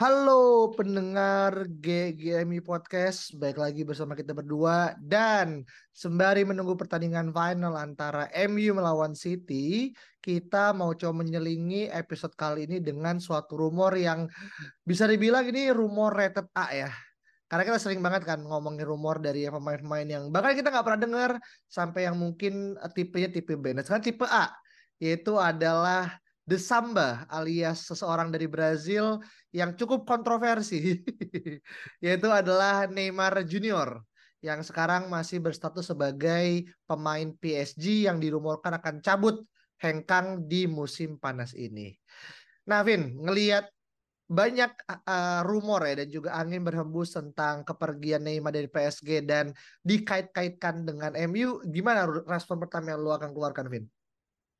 Halo pendengar GGMI Podcast, baik lagi bersama kita berdua dan sembari menunggu pertandingan final antara MU melawan City, kita mau coba menyelingi episode kali ini dengan suatu rumor yang bisa dibilang ini rumor rated A ya. Karena kita sering banget kan ngomongin rumor dari pemain-pemain yang bahkan kita nggak pernah dengar sampai yang mungkin tipenya tipe B. Nah sekarang tipe A, yaitu adalah The Samba alias seseorang dari Brazil yang cukup kontroversi yaitu adalah Neymar Junior yang sekarang masih berstatus sebagai pemain PSG yang dirumorkan akan cabut hengkang di musim panas ini. Nah, Vin, ngelihat banyak uh, rumor ya dan juga angin berhembus tentang kepergian Neymar dari PSG dan dikait-kaitkan dengan MU, gimana respon pertama yang lu akan keluarkan, Vin?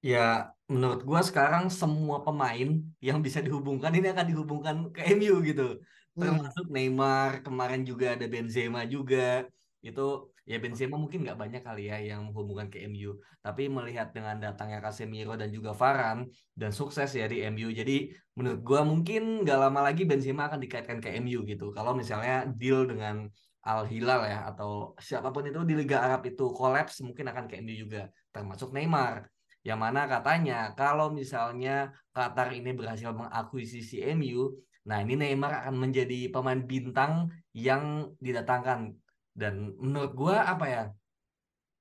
Ya, menurut gua sekarang semua pemain yang bisa dihubungkan ini akan dihubungkan ke MU gitu. Hmm. Termasuk Neymar, kemarin juga ada Benzema juga. Itu ya Benzema mungkin nggak banyak kali ya yang menghubungkan ke MU. Tapi melihat dengan datangnya Casemiro dan juga Varane dan sukses ya di MU. Jadi menurut gua mungkin nggak lama lagi Benzema akan dikaitkan ke MU gitu. Kalau misalnya deal dengan Al Hilal ya atau siapa pun itu di Liga Arab itu kolaps mungkin akan ke MU juga termasuk Neymar yang mana katanya kalau misalnya Qatar ini berhasil mengakuisisi MU, nah ini Neymar akan menjadi pemain bintang yang didatangkan dan menurut gua apa ya?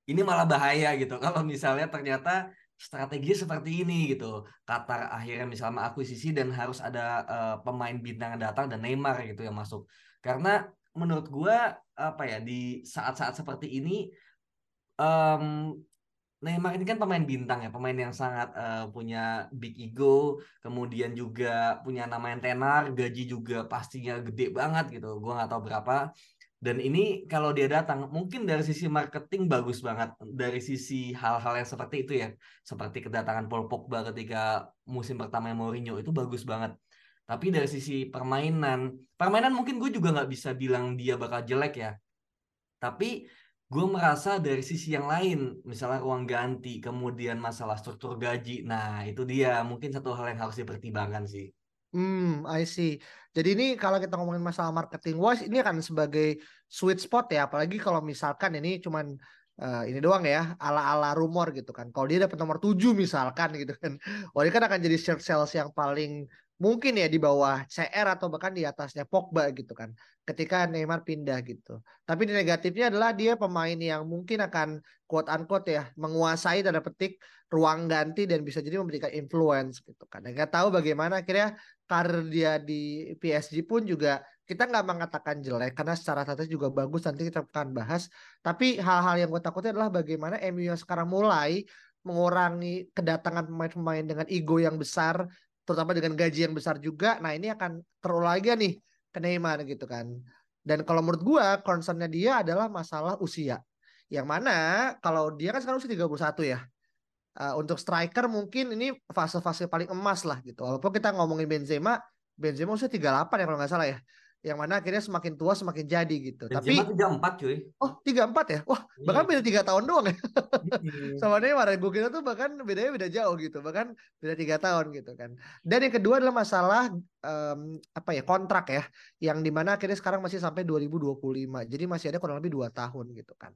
Ini malah bahaya gitu kalau misalnya ternyata strategi seperti ini gitu. Qatar akhirnya misalnya mengakuisisi dan harus ada uh, pemain bintang yang datang dan Neymar gitu yang masuk. Karena menurut gua apa ya di saat-saat seperti ini um, Neymar ini kan pemain bintang ya, pemain yang sangat uh, punya big ego, kemudian juga punya nama yang tenar, gaji juga pastinya gede banget gitu. Gua nggak tahu berapa. Dan ini kalau dia datang, mungkin dari sisi marketing bagus banget, dari sisi hal-hal yang seperti itu ya, seperti kedatangan Paul Pogba ketika musim pertama Mourinho itu bagus banget. Tapi dari sisi permainan, permainan mungkin gue juga nggak bisa bilang dia bakal jelek ya. Tapi gue merasa dari sisi yang lain, misalnya ruang ganti, kemudian masalah struktur gaji, nah itu dia mungkin satu hal yang harus dipertimbangkan sih. Hmm, I see. Jadi ini kalau kita ngomongin masalah marketing wise, ini akan sebagai sweet spot ya, apalagi kalau misalkan ini cuman uh, ini doang ya, ala-ala rumor gitu kan. Kalau dia dapat nomor 7 misalkan gitu kan, wah ini kan akan jadi share sales yang paling mungkin ya di bawah CR atau bahkan di atasnya Pogba gitu kan ketika Neymar pindah gitu. Tapi di negatifnya adalah dia pemain yang mungkin akan quote unquote ya menguasai tanda petik ruang ganti dan bisa jadi memberikan influence gitu kan. Dan gak tahu bagaimana akhirnya karir dia di PSG pun juga kita nggak mengatakan jelek karena secara status juga bagus nanti kita akan bahas. Tapi hal-hal yang gue takutnya adalah bagaimana MU yang sekarang mulai mengurangi kedatangan pemain-pemain dengan ego yang besar terutama dengan gaji yang besar juga. Nah, ini akan terulang lagi nih ke Neymar gitu kan. Dan kalau menurut gua concernnya dia adalah masalah usia. Yang mana kalau dia kan sekarang usia 31 ya. Uh, untuk striker mungkin ini fase-fase paling emas lah gitu. Walaupun kita ngomongin Benzema, Benzema usia 38 ya kalau nggak salah ya yang mana akhirnya semakin tua semakin jadi gitu. Benzema Tapi tiga empat cuy. Oh tiga empat ya? Wah iya. bahkan beda tiga tahun doang ya. Sama Neymar gue kira tuh bahkan bedanya beda jauh gitu. Bahkan beda tiga tahun gitu kan. Dan yang kedua adalah masalah um, apa ya kontrak ya. Yang di mana akhirnya sekarang masih sampai 2025. Jadi masih ada kurang lebih dua tahun gitu kan.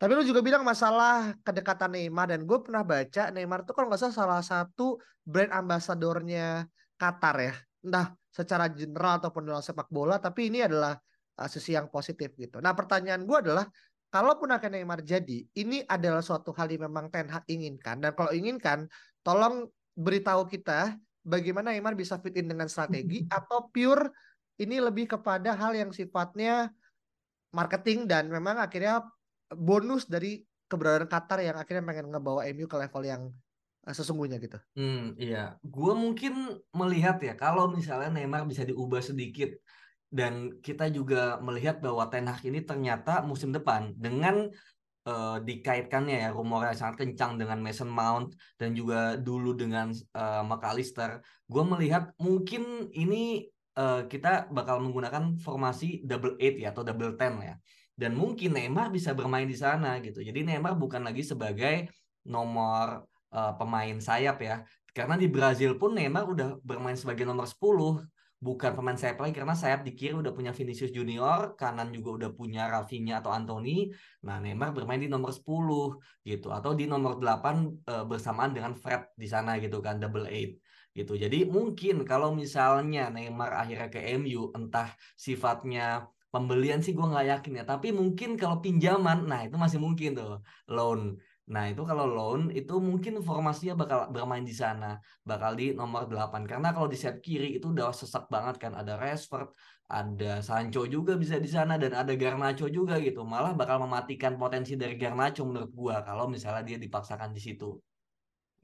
Tapi lu juga bilang masalah kedekatan Neymar dan gue pernah baca Neymar tuh kalau nggak salah salah satu brand ambasadornya Qatar ya. Entah secara general ataupun dalam sepak bola tapi ini adalah uh, sisi yang positif gitu. Nah, pertanyaan gue adalah kalaupun akan Neymar jadi, ini adalah suatu hal yang memang Ten Hag inginkan dan kalau inginkan tolong beritahu kita bagaimana Neymar bisa fit in dengan strategi atau pure ini lebih kepada hal yang sifatnya marketing dan memang akhirnya bonus dari keberadaan Qatar yang akhirnya pengen ngebawa MU ke level yang sesungguhnya gitu. Hmm, iya. Gua mungkin melihat ya kalau misalnya Neymar bisa diubah sedikit dan kita juga melihat bahwa Ten Hag ini ternyata musim depan dengan uh, dikaitkannya ya rumornya sangat kencang dengan Mason Mount dan juga dulu dengan uh, McAllister. Gue melihat mungkin ini uh, kita bakal menggunakan formasi double eight ya atau double ten ya. Dan mungkin Neymar bisa bermain di sana gitu. Jadi Neymar bukan lagi sebagai nomor uh, pemain sayap ya. Karena di Brazil pun Neymar udah bermain sebagai nomor 10 bukan pemain sayap lagi karena sayap di kiri udah punya Vinicius Junior, kanan juga udah punya Rafinha atau Anthony. Nah, Neymar bermain di nomor 10 gitu atau di nomor 8 e, bersamaan dengan Fred di sana gitu kan double eight gitu. Jadi mungkin kalau misalnya Neymar akhirnya ke MU entah sifatnya pembelian sih gue nggak yakin ya tapi mungkin kalau pinjaman nah itu masih mungkin tuh loan Nah, itu kalau loan itu mungkin formasinya bakal bermain di sana, bakal di nomor 8 karena kalau di set kiri itu udah sesak banget kan ada Rashford, ada Sancho juga bisa di sana dan ada Garnacho juga gitu. Malah bakal mematikan potensi dari Garnacho menurut gua kalau misalnya dia dipaksakan di situ.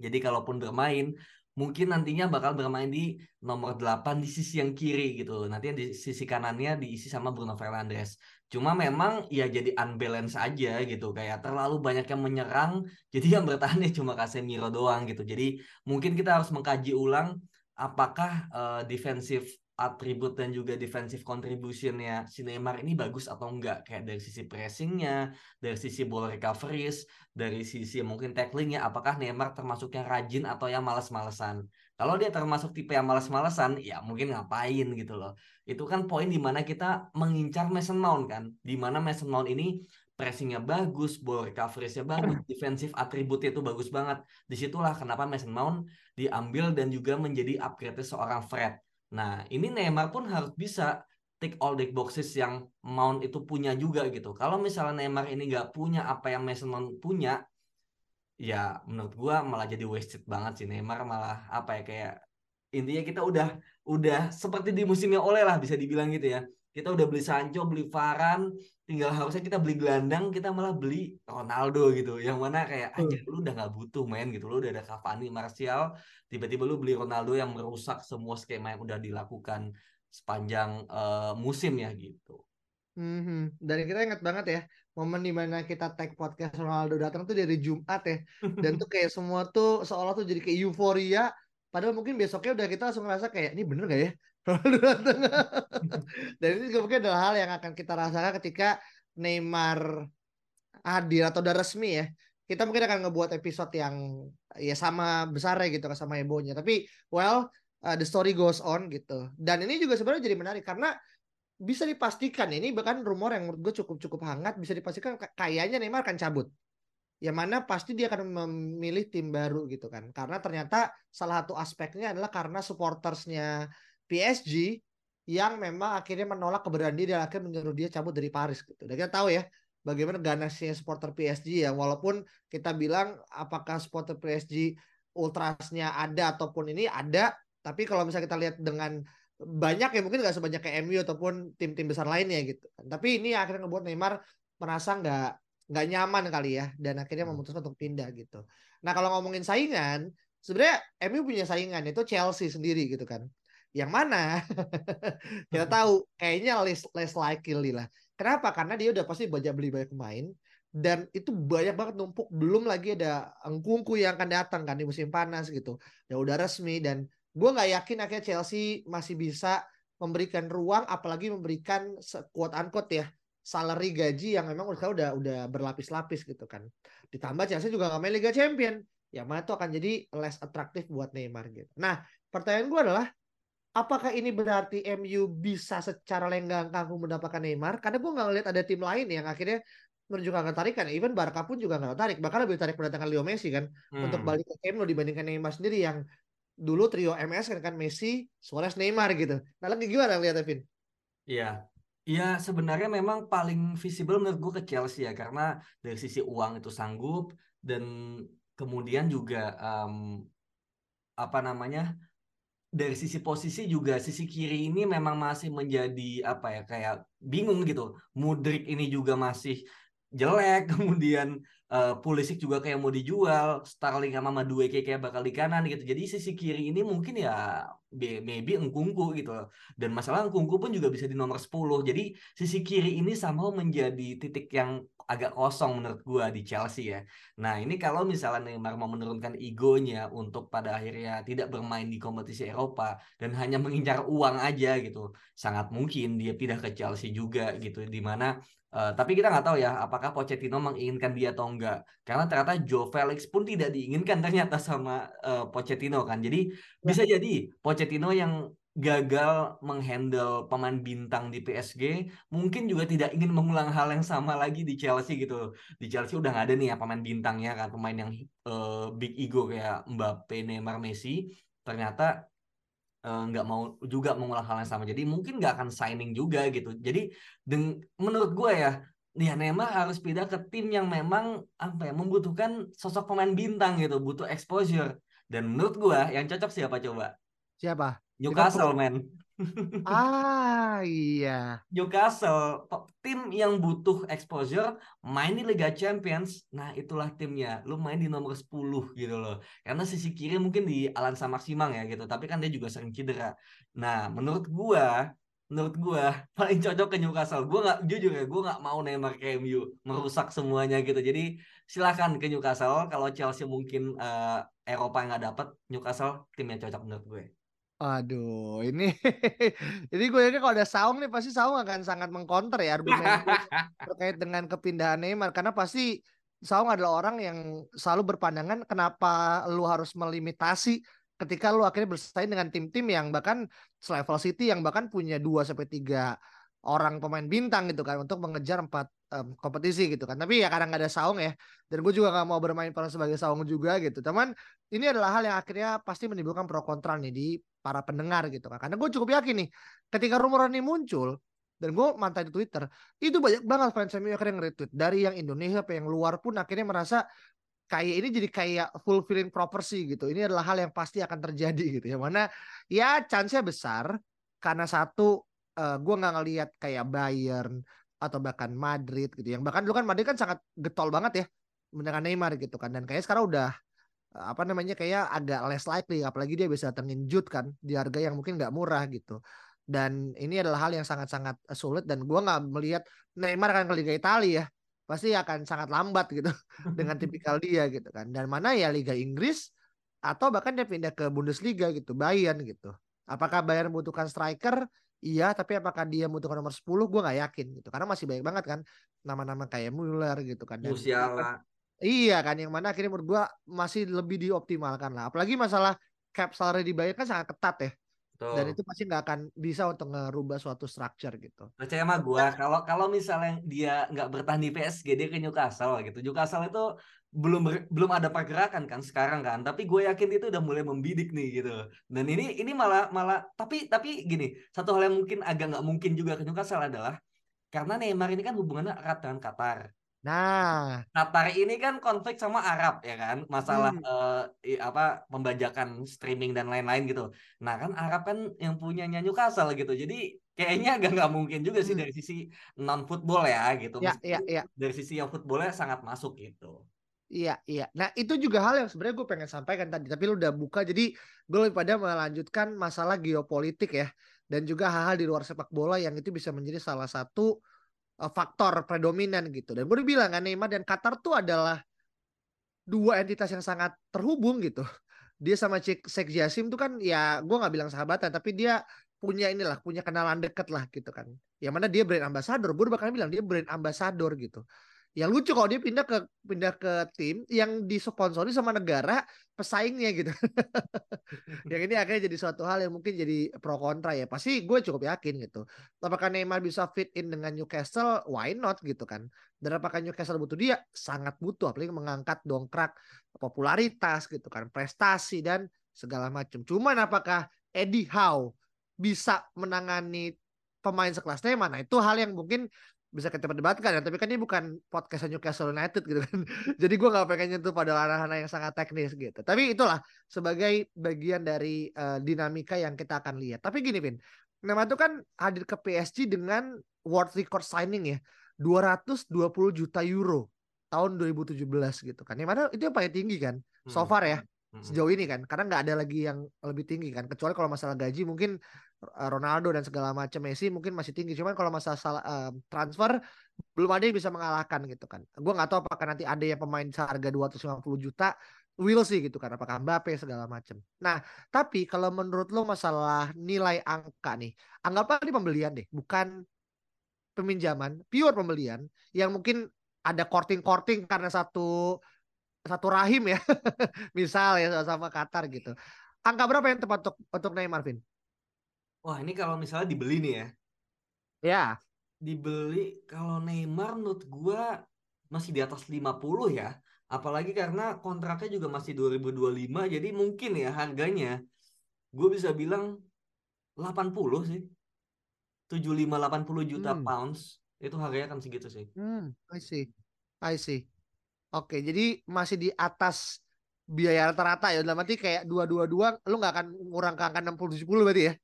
Jadi kalaupun bermain mungkin nantinya bakal bermain di nomor 8 di sisi yang kiri gitu. Nanti di sisi kanannya diisi sama Bruno Fernandes. Cuma memang ya jadi unbalance aja gitu. Kayak terlalu banyak yang menyerang, jadi yang bertahan ya cuma Casemiro doang gitu. Jadi mungkin kita harus mengkaji ulang apakah uh, defensive atribut dan juga defensive contributionnya si Neymar ini bagus atau enggak kayak dari sisi pressingnya dari sisi ball recoveries dari sisi mungkin tacklingnya apakah Neymar termasuk yang rajin atau yang malas-malesan kalau dia termasuk tipe yang malas-malesan ya mungkin ngapain gitu loh itu kan poin di mana kita mengincar Mason Mount kan di mana Mason Mount ini pressingnya bagus, ball recovery-nya bagus, defensive atributnya itu bagus banget. Di situlah kenapa Mason Mount diambil dan juga menjadi upgrade seorang Fred Nah, ini Neymar pun harus bisa tick all the boxes yang Mount itu punya juga gitu. Kalau misalnya Neymar ini nggak punya apa yang Mason Mount punya, ya menurut gua malah jadi wasted banget sih Neymar malah apa ya kayak intinya kita udah udah seperti di musimnya Oleh lah bisa dibilang gitu ya. Kita udah beli Sancho, beli Varane, tinggal harusnya kita beli gelandang kita malah beli Ronaldo gitu. Yang mana kayak aja lu udah nggak butuh main gitu lu udah ada Cavani Martial. Tiba-tiba lu beli Ronaldo yang merusak semua skema yang udah dilakukan sepanjang uh, musim ya gitu. Hmm, dan kita ingat banget ya momen di mana kita tag podcast Ronaldo datang tuh dari Jumat ya dan tuh kayak semua tuh seolah tuh jadi kayak euforia padahal mungkin besoknya udah kita langsung ngerasa kayak ini bener gak ya Dan ini juga mungkin adalah hal yang akan kita rasakan ketika Neymar hadir atau udah resmi ya. Kita mungkin akan ngebuat episode yang ya sama besar ya gitu sama hebohnya. Tapi well uh, the story goes on gitu. Dan ini juga sebenarnya jadi menarik karena bisa dipastikan ini bahkan rumor yang menurut gue cukup cukup hangat bisa dipastikan kayaknya Neymar akan cabut. Yang mana pasti dia akan memilih tim baru gitu kan. Karena ternyata salah satu aspeknya adalah karena supportersnya PSG yang memang akhirnya menolak keberadaan dia dan akhirnya menyuruh dia cabut dari Paris gitu. Dan kita tahu ya bagaimana ganasnya supporter PSG ya walaupun kita bilang apakah supporter PSG ultrasnya ada ataupun ini ada tapi kalau misalnya kita lihat dengan banyak ya mungkin nggak sebanyak kayak MU ataupun tim-tim besar lainnya gitu tapi ini akhirnya ngebuat Neymar merasa nggak nggak nyaman kali ya dan akhirnya hmm. memutuskan untuk pindah gitu nah kalau ngomongin saingan sebenarnya MU punya saingan itu Chelsea sendiri gitu kan yang mana kita tahu kayaknya less less likely lah. Kenapa? Karena dia udah pasti banyak beli banyak pemain dan itu banyak banget numpuk. Belum lagi ada engkungku yang akan datang kan di musim panas gitu. Ya udah resmi dan gue nggak yakin akhirnya Chelsea masih bisa memberikan ruang apalagi memberikan quote unquote ya salary gaji yang memang udah udah udah berlapis-lapis gitu kan. Ditambah Chelsea juga nggak main Liga Champion. Ya mana itu akan jadi less atraktif buat Neymar gitu. Nah, pertanyaan gue adalah apakah ini berarti MU bisa secara lenggang kangkung mendapatkan Neymar? Karena gue nggak ngeliat ada tim lain yang akhirnya menunjukkan ketertarikan. Even Barca pun juga nggak tertarik. Bahkan lebih tertarik mendatangkan Leo Messi kan hmm. untuk balik ke MU dibandingkan Neymar sendiri yang dulu trio MS kan kan Messi, Suarez, Neymar gitu. Nah lagi gimana lihat Evin? Iya, Iya sebenarnya memang paling visible menurut gue ke Chelsea ya karena dari sisi uang itu sanggup dan kemudian juga um, apa namanya dari sisi posisi juga sisi kiri ini memang masih menjadi apa ya kayak bingung gitu. Mudrik ini juga masih jelek, kemudian uh, Pulisic juga kayak mau dijual, Starling sama Madueke kayak bakal di kanan gitu. Jadi sisi kiri ini mungkin ya maybe Engkungku gitu. Dan masalah Engkungku pun juga bisa di nomor 10. Jadi sisi kiri ini sama menjadi titik yang agak kosong menurut gua di Chelsea ya. Nah, ini kalau misalnya Neymar mau menurunkan egonya untuk pada akhirnya tidak bermain di kompetisi Eropa dan hanya mengincar uang aja gitu, sangat mungkin dia pindah ke Chelsea juga gitu di mana Uh, tapi kita nggak tahu ya apakah Pochettino menginginkan dia atau enggak karena ternyata Joe Felix pun tidak diinginkan ternyata sama uh, Pochettino kan. Jadi ya. bisa jadi Pochettino yang gagal menghandle pemain bintang di PSG mungkin juga tidak ingin mengulang hal yang sama lagi di Chelsea gitu. Di Chelsea udah nggak ada nih ya pemain bintangnya kan pemain yang uh, big ego kayak Mbappe Neymar Messi. Ternyata nggak uh, mau juga mengulang hal yang sama. Jadi mungkin nggak akan signing juga gitu. Jadi deng menurut gue ya, ya Neymar harus pindah ke tim yang memang apa ya membutuhkan sosok pemain bintang gitu, butuh exposure. Dan menurut gue yang cocok siapa coba? Siapa? Newcastle, man ah iya. Newcastle tim yang butuh exposure main di Liga Champions. Nah, itulah timnya. Lu main di nomor 10 gitu loh. Karena sisi kiri mungkin di Alan Samaksimang ya gitu, tapi kan dia juga sering cedera. Nah, menurut gua menurut gua paling cocok ke Newcastle. Gua nggak jujur ya, gua nggak mau Neymar ke MU merusak semuanya gitu. Jadi silakan ke Newcastle. Kalau Chelsea mungkin uh, Eropa nggak dapat, Newcastle tim yang cocok menurut gue. Aduh, ini ini gue yakin kalau ada Saung nih pasti Saung akan sangat mengkonter ya argumen terkait dengan kepindahan Neymar. Karena pasti Saung adalah orang yang selalu berpandangan kenapa lu harus melimitasi ketika lu akhirnya bersaing dengan tim-tim yang bahkan selevel City yang bahkan punya 2 sampai 3 orang pemain bintang gitu kan untuk mengejar empat um, kompetisi gitu kan. Tapi ya kadang nggak ada saung ya. Dan gue juga nggak mau bermain peran sebagai saung juga gitu. Teman ini adalah hal yang akhirnya pasti menimbulkan pro kontra nih di para pendengar gitu kan. Karena gue cukup yakin nih, ketika rumor ini muncul, dan gue mantai di Twitter, itu banyak banget fans MU akhirnya nge-retweet. Dari yang Indonesia sampai yang luar pun akhirnya merasa kayak ini jadi kayak fulfilling property gitu. Ini adalah hal yang pasti akan terjadi gitu. Yang mana ya chance-nya besar karena satu uh, eh, gue nggak ngelihat kayak Bayern atau bahkan Madrid gitu. Yang bahkan dulu kan Madrid kan sangat getol banget ya dengan Neymar gitu kan. Dan kayaknya sekarang udah apa namanya kayak agak less likely apalagi dia bisa datengin Jude kan di harga yang mungkin nggak murah gitu dan ini adalah hal yang sangat-sangat sulit dan gua nggak melihat Neymar akan ke Liga Italia ya pasti akan sangat lambat gitu dengan tipikal dia gitu kan dan mana ya Liga Inggris atau bahkan dia pindah ke Bundesliga gitu Bayern gitu apakah Bayern membutuhkan striker iya tapi apakah dia membutuhkan nomor 10 gue nggak yakin gitu karena masih banyak banget kan nama-nama kayak Muller gitu kan dan Musiala Iya kan, yang mana akhirnya menurut gua masih lebih dioptimalkan lah. Apalagi masalah cap salary dibayar kan sangat ketat ya. Betul. Dan itu pasti nggak akan bisa untuk ngerubah suatu structure gitu. Percaya sama gua, kalau kalau misalnya dia nggak bertahan di PSG dia ke Newcastle gitu. Newcastle itu belum ber, belum ada pergerakan kan sekarang kan tapi gue yakin itu udah mulai membidik nih gitu dan ini ini malah malah tapi tapi gini satu hal yang mungkin agak nggak mungkin juga ke Newcastle adalah karena Neymar ini kan hubungannya erat dengan Qatar Nah, Qatar ini kan konflik sama Arab ya kan, masalah hmm. uh, apa pembajakan streaming dan lain-lain gitu. Nah kan Arab kan yang punyanya Newcastle gitu, jadi kayaknya agak nggak mungkin juga sih hmm. dari sisi non football ya gitu. Iya, iya, iya. Dari sisi yang footballnya sangat masuk gitu. Iya, iya. Nah itu juga hal yang sebenarnya gue pengen sampaikan tadi, tapi lu udah buka, jadi gue lebih pada melanjutkan masalah geopolitik ya, dan juga hal-hal di luar sepak bola yang itu bisa menjadi salah satu uh, faktor predominan gitu. Dan gue udah bilang kan Neymar dan Qatar tuh adalah dua entitas yang sangat terhubung gitu. Dia sama Sheikh Jasim tuh kan ya gue nggak bilang sahabatan tapi dia punya inilah punya kenalan deket lah gitu kan. Yang mana dia brand ambassador. Gue bakal bilang dia brand ambassador gitu. Yang lucu kalau dia pindah ke pindah ke tim yang disponsori sama negara pesaingnya gitu. yang ini akhirnya jadi suatu hal yang mungkin jadi pro kontra ya. Pasti gue cukup yakin gitu. Apakah Neymar bisa fit in dengan Newcastle? Why not gitu kan. Dan apakah Newcastle butuh dia? Sangat butuh. Apalagi mengangkat dongkrak popularitas gitu kan. Prestasi dan segala macam. Cuman apakah Eddie Howe bisa menangani pemain sekelas Neymar? Nah itu hal yang mungkin bisa kita perdebatkan ya tapi kan ini bukan podcast Newcastle United gitu kan jadi gue nggak pengen nyentuh pada ranah-ranah yang sangat teknis gitu tapi itulah sebagai bagian dari uh, dinamika yang kita akan lihat tapi gini Vin Neymar itu kan hadir ke PSG dengan world record signing ya 220 juta euro tahun 2017 gitu kan. Yang mana itu yang paling tinggi kan. So Hmm. far ya Hmm. sejauh ini kan karena nggak ada lagi yang lebih tinggi kan kecuali kalau masalah gaji mungkin Ronaldo dan segala macam Messi mungkin masih tinggi. Cuman kalau masalah sal- um, transfer belum ada yang bisa mengalahkan gitu kan. Gue nggak tahu apakah nanti ada yang pemain seharga 250 juta. Will sih gitu kan apakah Mbappe segala macam nah tapi kalau menurut lo masalah nilai angka nih anggaplah ini pembelian deh bukan peminjaman pure pembelian yang mungkin ada korting-korting karena satu satu rahim ya. Misal ya sama Qatar gitu. Angka berapa yang tepat untuk untuk Neymar, Vin? Wah, ini kalau misalnya dibeli nih ya. Ya, Dibeli kalau Neymar menurut gua masih di atas 50 ya. Apalagi karena kontraknya juga masih 2025 jadi mungkin ya harganya gue bisa bilang 80 sih. 75 80 juta Hmm. pounds itu harganya kan segitu sih. hmm, I see, I see. Oke, jadi masih di atas biaya rata-rata ya. Dalam arti kayak dua dua dua, lu nggak akan ngurang ke angka 60 70 berarti ya?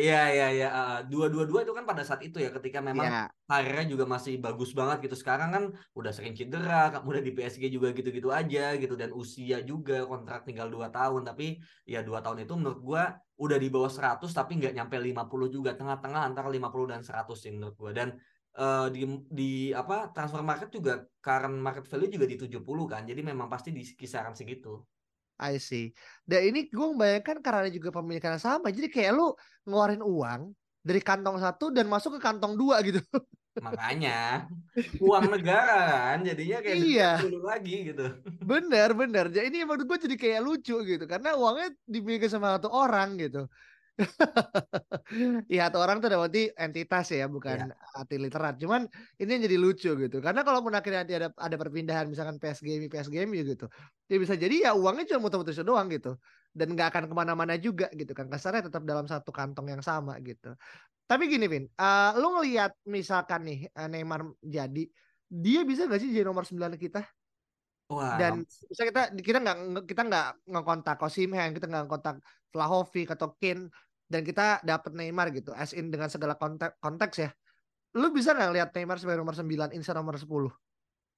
Iya iya iya dua dua dua itu kan pada saat itu ya ketika memang karirnya juga masih bagus banget gitu. Sekarang kan udah sering cedera, udah di PSG juga gitu-gitu aja gitu dan usia juga kontrak tinggal 2 tahun tapi ya dua tahun itu menurut gua udah di bawah 100 tapi nggak nyampe 50 juga, tengah-tengah antara 50 dan 100 sih menurut gua. Dan eh, di di apa transfer market juga current market value juga di 70 kan. Jadi memang pasti di kisaran segitu. I see. Dan ini gue membayangkan karena ada juga pemilikan yang sama. Jadi kayak lu ngeluarin uang dari kantong satu dan masuk ke kantong dua gitu. Makanya uang negara kan jadinya kayak Iya. dulu lagi gitu. Bener, bener. Jadi ini menurut gue jadi kayak lucu gitu. Karena uangnya dimiliki sama satu orang gitu. Iya, satu orang tuh berarti entitas ya, bukan arti literat. Cuman ini yang jadi lucu gitu. Karena kalau pun akhirnya nanti ada ada perpindahan misalkan PSG, PSG gitu. Ya bisa jadi ya uangnya cuma muter-muter doang gitu. Dan nggak akan ke mana-mana juga gitu kan. Kasarnya tetap dalam satu kantong yang sama gitu. Tapi gini Vin, eh, lu ngelihat misalkan nih eh, Neymar jadi, dia bisa gak sih jadi nomor 9 kita? Wah, dan bisa kita kita nggak kita nggak ngekontak Osimhen kita nggak ngekontak Vlahovic atau Kane dan kita dapat Neymar gitu as in dengan segala konteks konteks ya lu bisa nggak lihat Neymar sebagai nomor 9 Insa nomor 10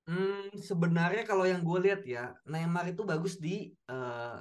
Hmm, sebenarnya kalau yang gue lihat ya, Neymar itu bagus di eh,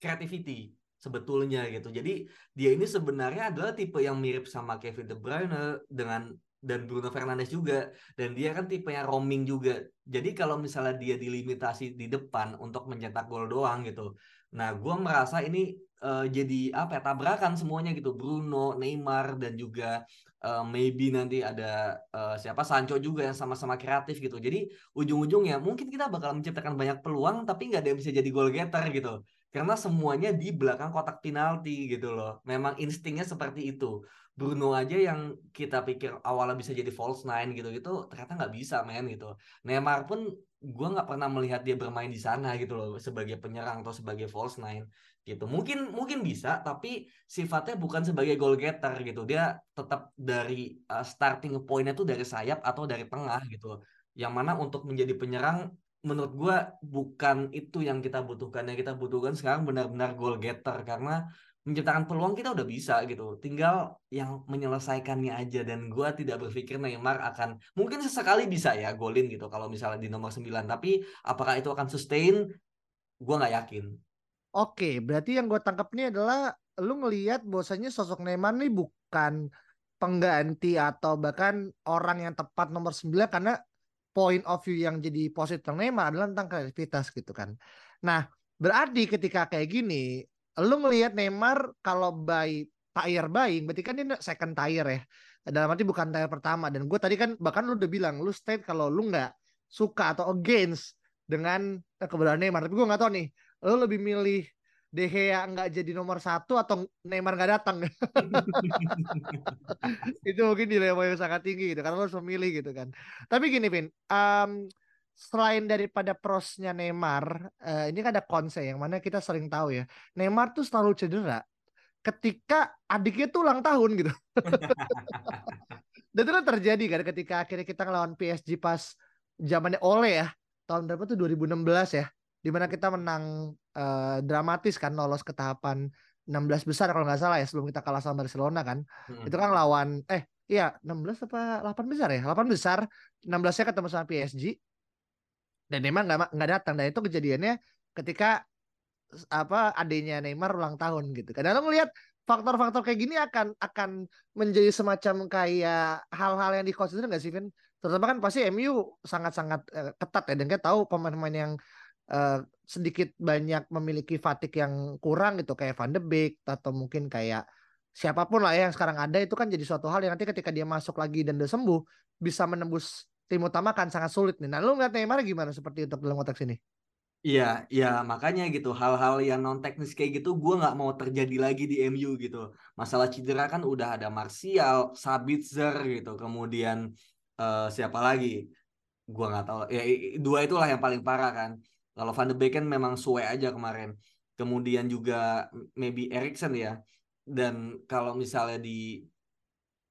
creativity sebetulnya gitu. Jadi dia ini sebenarnya adalah tipe yang mirip sama Kevin De Bruyne dengan dan Bruno Fernandes juga. Dan dia kan tipenya roaming juga. Jadi kalau misalnya dia dilimitasi di depan untuk mencetak gol doang gitu. Nah, gue merasa ini eh, jadi apa ya tabrakan semuanya gitu. Bruno, Neymar dan juga eh, maybe nanti ada eh, siapa Sancho juga yang sama-sama kreatif gitu. Jadi ujung-ujungnya mungkin kita bakal menciptakan banyak peluang tapi nggak ada yang bisa jadi goal getter gitu. Karena semuanya di belakang kotak penalti gitu loh. Memang instingnya seperti itu. Bruno aja yang kita pikir awalnya bisa jadi false nine gitu-gitu ternyata nggak bisa men gitu. Neymar pun gue nggak pernah melihat dia bermain di sana gitu loh sebagai penyerang atau sebagai false nine gitu. Mungkin mungkin bisa tapi sifatnya bukan sebagai goal getter gitu. Dia tetap dari uh, starting pointnya tuh dari sayap atau dari tengah gitu. Yang mana untuk menjadi penyerang menurut gua bukan itu yang kita butuhkan. Yang kita butuhkan sekarang benar-benar goal getter karena menciptakan peluang kita udah bisa gitu. Tinggal yang menyelesaikannya aja dan gua tidak berpikir Neymar akan mungkin sesekali bisa ya golin gitu kalau misalnya di nomor 9 tapi apakah itu akan sustain? Gua nggak yakin. Oke, berarti yang gue tangkap nih adalah lu ngelihat bahwasanya sosok Neymar nih bukan pengganti atau bahkan orang yang tepat nomor 9 karena point of view yang jadi positif Neymar adalah tentang kreativitas gitu kan. Nah, berarti ketika kayak gini, lu ngelihat Neymar kalau by tire buying, berarti kan ini second tire ya. Dalam arti bukan tire pertama. Dan gue tadi kan bahkan lu udah bilang, lu state kalau lu nggak suka atau against dengan keberadaan Neymar. Tapi gue nggak tahu nih, lu lebih milih De Gea nggak jadi nomor satu atau Neymar nggak datang itu mungkin dilema yang sangat tinggi gitu karena lo harus memilih gitu kan tapi gini Vin um, selain daripada prosnya Neymar uh, ini kan ada konse yang mana kita sering tahu ya Neymar tuh selalu cedera ketika adiknya tuh ulang tahun gitu. Dan itu kan terjadi kan ketika akhirnya kita ngelawan PSG pas zamannya Ole ya tahun berapa tuh 2016 ya di mana kita menang uh, dramatis kan lolos ke tahapan 16 besar kalau nggak salah ya sebelum kita kalah sama Barcelona kan. Hmm. itu kan lawan eh iya 16 apa 8 besar ya? 8 besar 16 nya ketemu sama PSG dan Neymar nggak nggak datang dan itu kejadiannya ketika apa adanya Neymar ulang tahun gitu. Kadang lo ngelihat faktor-faktor kayak gini akan akan menjadi semacam kayak hal-hal yang dikonsider nggak sih Vin? Terutama kan pasti MU sangat-sangat uh, ketat ya dan kita tahu pemain-pemain yang uh, sedikit banyak memiliki fatik yang kurang gitu kayak Van de Beek atau mungkin kayak siapa pun lah ya yang sekarang ada itu kan jadi suatu hal yang nanti ketika dia masuk lagi dan udah sembuh bisa menembus tim utama kan sangat sulit nih. Nah, lu ngeliat Neymar gimana seperti untuk dalam konteks ini? Iya, ya makanya gitu hal-hal yang non teknis kayak gitu gue nggak mau terjadi lagi di MU gitu. Masalah cedera kan udah ada Martial, Sabitzer gitu, kemudian uh, siapa lagi? Gue nggak tahu. Ya dua itulah yang paling parah kan. Kalau Van de Beek kan memang suwe aja kemarin. Kemudian juga maybe Erikson ya. Dan kalau misalnya di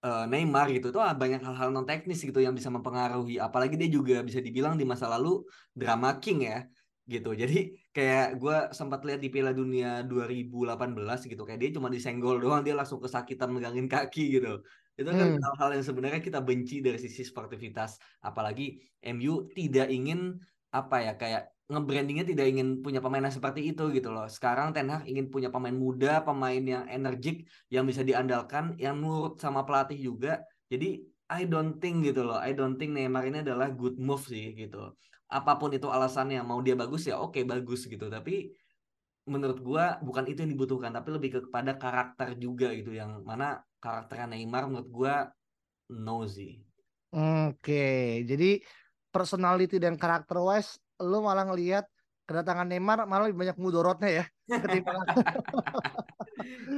uh, Neymar gitu tuh banyak hal-hal non teknis gitu yang bisa mempengaruhi. Apalagi dia juga bisa dibilang di masa lalu drama king ya gitu. Jadi kayak gue sempat lihat di Piala Dunia 2018 gitu kayak dia cuma disenggol doang dia langsung kesakitan megangin kaki gitu. Itu kan hal hal-hal yang sebenarnya kita benci dari sisi sportivitas. Apalagi MU tidak ingin apa ya kayak nge-brandingnya tidak ingin punya pemain yang seperti itu gitu loh. Sekarang Ten Hag ingin punya pemain muda, pemain yang energik, yang bisa diandalkan, yang nurut sama pelatih juga. Jadi I don't think gitu loh. I don't think Neymar ini adalah good move sih gitu apa pun itu alasannya mau dia bagus ya oke bagus gitu tapi menurut gua bukan itu yang dibutuhkan tapi lebih kepada karakter juga gitu yang mana karakternya Neymar menurut gua nosy oke jadi personality dan karakter wise lu malah ngelihat kedatangan Neymar malah lebih banyak mudorotnya ya ketimbang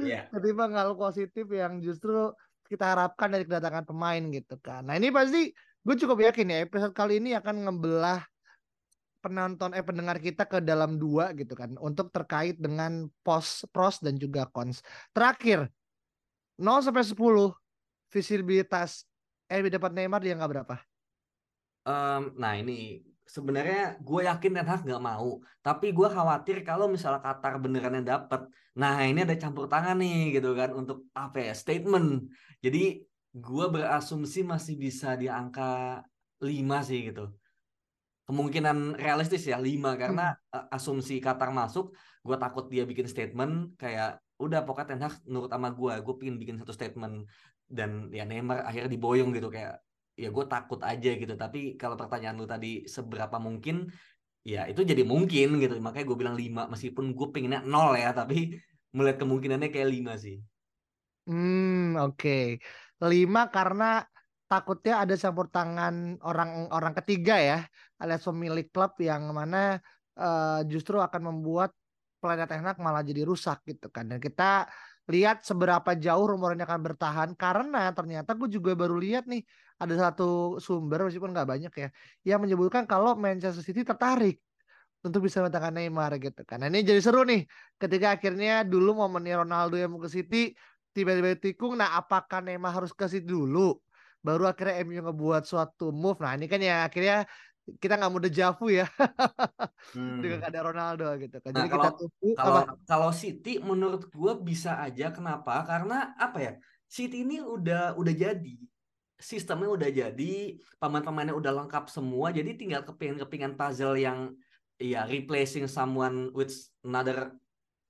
yeah. ketimbang hal positif yang justru kita harapkan dari kedatangan pemain gitu kan nah ini pasti gue cukup yakin ya episode kali ini akan ngebelah penonton eh pendengar kita ke dalam dua gitu kan untuk terkait dengan pos pros dan juga cons. Terakhir 0 sampai 10 visibilitas eh dapat Neymar dia nggak berapa? Um, nah ini sebenarnya gue yakin Ten Hag nggak mau, tapi gue khawatir kalau misalnya Qatar beneran yang dapat. Nah ini ada campur tangan nih gitu kan untuk apa ya statement. Jadi gue berasumsi masih bisa di angka 5 sih gitu kemungkinan realistis ya lima karena hmm. asumsi Qatar masuk gue takut dia bikin statement kayak udah pokoknya Ten Hag nurut sama gue gue pingin bikin satu statement dan ya Neymar akhirnya diboyong gitu kayak ya gue takut aja gitu. Tapi kalau pertanyaan lu tadi seberapa mungkin? Ya itu jadi mungkin gitu. Makanya gue bilang lima meskipun gue pengennya nol ya tapi melihat kemungkinannya kayak lima sih. Hmm oke. Okay. lima karena takutnya ada campur tangan orang-orang ketiga ya alias pemilik klub yang mana uh, justru akan membuat planet enak malah jadi rusak gitu kan. Dan kita lihat seberapa jauh rumor ini akan bertahan karena ternyata gue juga baru lihat nih ada satu sumber meskipun nggak banyak ya yang menyebutkan kalau Manchester City tertarik untuk bisa mendatangkan Neymar gitu kan. Nah, ini jadi seru nih ketika akhirnya dulu momennya Ronaldo yang mau ke City tiba-tiba tikung. Nah, apakah Neymar harus ke City dulu? baru akhirnya MU ngebuat suatu move. Nah ini kan ya akhirnya kita nggak mau dejavu ya hmm. dengan ada Ronaldo gitu kan. Nah, Jadi kalau, kita tunggu kalau apa? kalau City menurut gue bisa aja kenapa? Karena apa ya? City ini udah udah jadi sistemnya udah jadi pemain-pemainnya udah lengkap semua jadi tinggal kepingan-kepingan puzzle yang ya replacing someone with another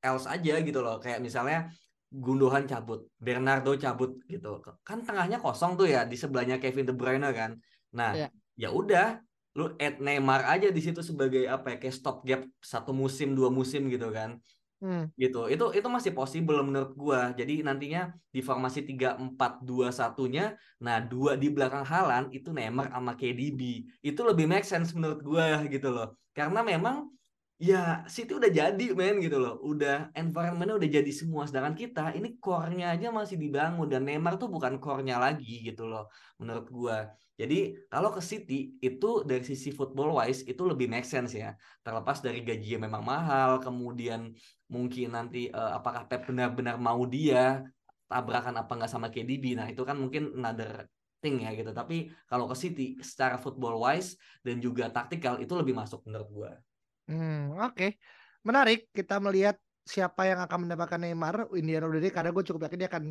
else aja gitu loh kayak misalnya Gundogan cabut, Bernardo cabut gitu. Kan tengahnya kosong tuh ya di sebelahnya Kevin De Bruyne kan. Nah, yeah. ya udah lu add Neymar aja di situ sebagai apa ya kayak stop gap satu musim dua musim gitu kan. Hmm. gitu itu itu masih possible menurut gua jadi nantinya di formasi tiga empat dua satunya nah dua di belakang Halan itu Neymar sama KDB itu lebih make sense menurut gua gitu loh karena memang ya City udah jadi men gitu loh. Udah environmentnya udah jadi semua. Sedangkan kita ini core-nya aja masih dibangun. Dan Neymar tuh bukan core-nya lagi gitu loh menurut gua. Jadi kalau ke City itu dari sisi football wise itu lebih make sense ya. Terlepas dari gaji yang memang mahal kemudian mungkin nanti uh, apakah Pep benar-benar mau dia tabrakan apa nggak sama KDB nah itu kan mungkin another thing ya gitu. Tapi kalau ke City secara football wise dan juga taktikal itu lebih masuk menurut gua Hmm, oke. Okay. Menarik kita melihat siapa yang akan mendapatkan Neymar Indiana udah karena gue cukup yakin dia akan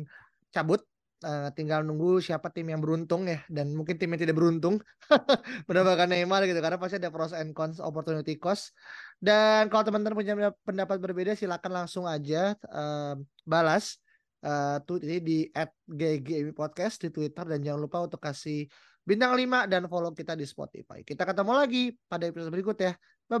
cabut Uh, tinggal nunggu siapa tim yang beruntung ya dan mungkin tim yang tidak beruntung mendapatkan Neymar gitu karena pasti ada pros and cons opportunity cost dan kalau teman-teman punya pendapat berbeda silakan langsung aja uh, balas uh, tuh ini di @ggmi podcast di Twitter dan jangan lupa untuk kasih bintang 5 dan follow kita di Spotify. Kita ketemu lagi pada episode berikut ya. Bye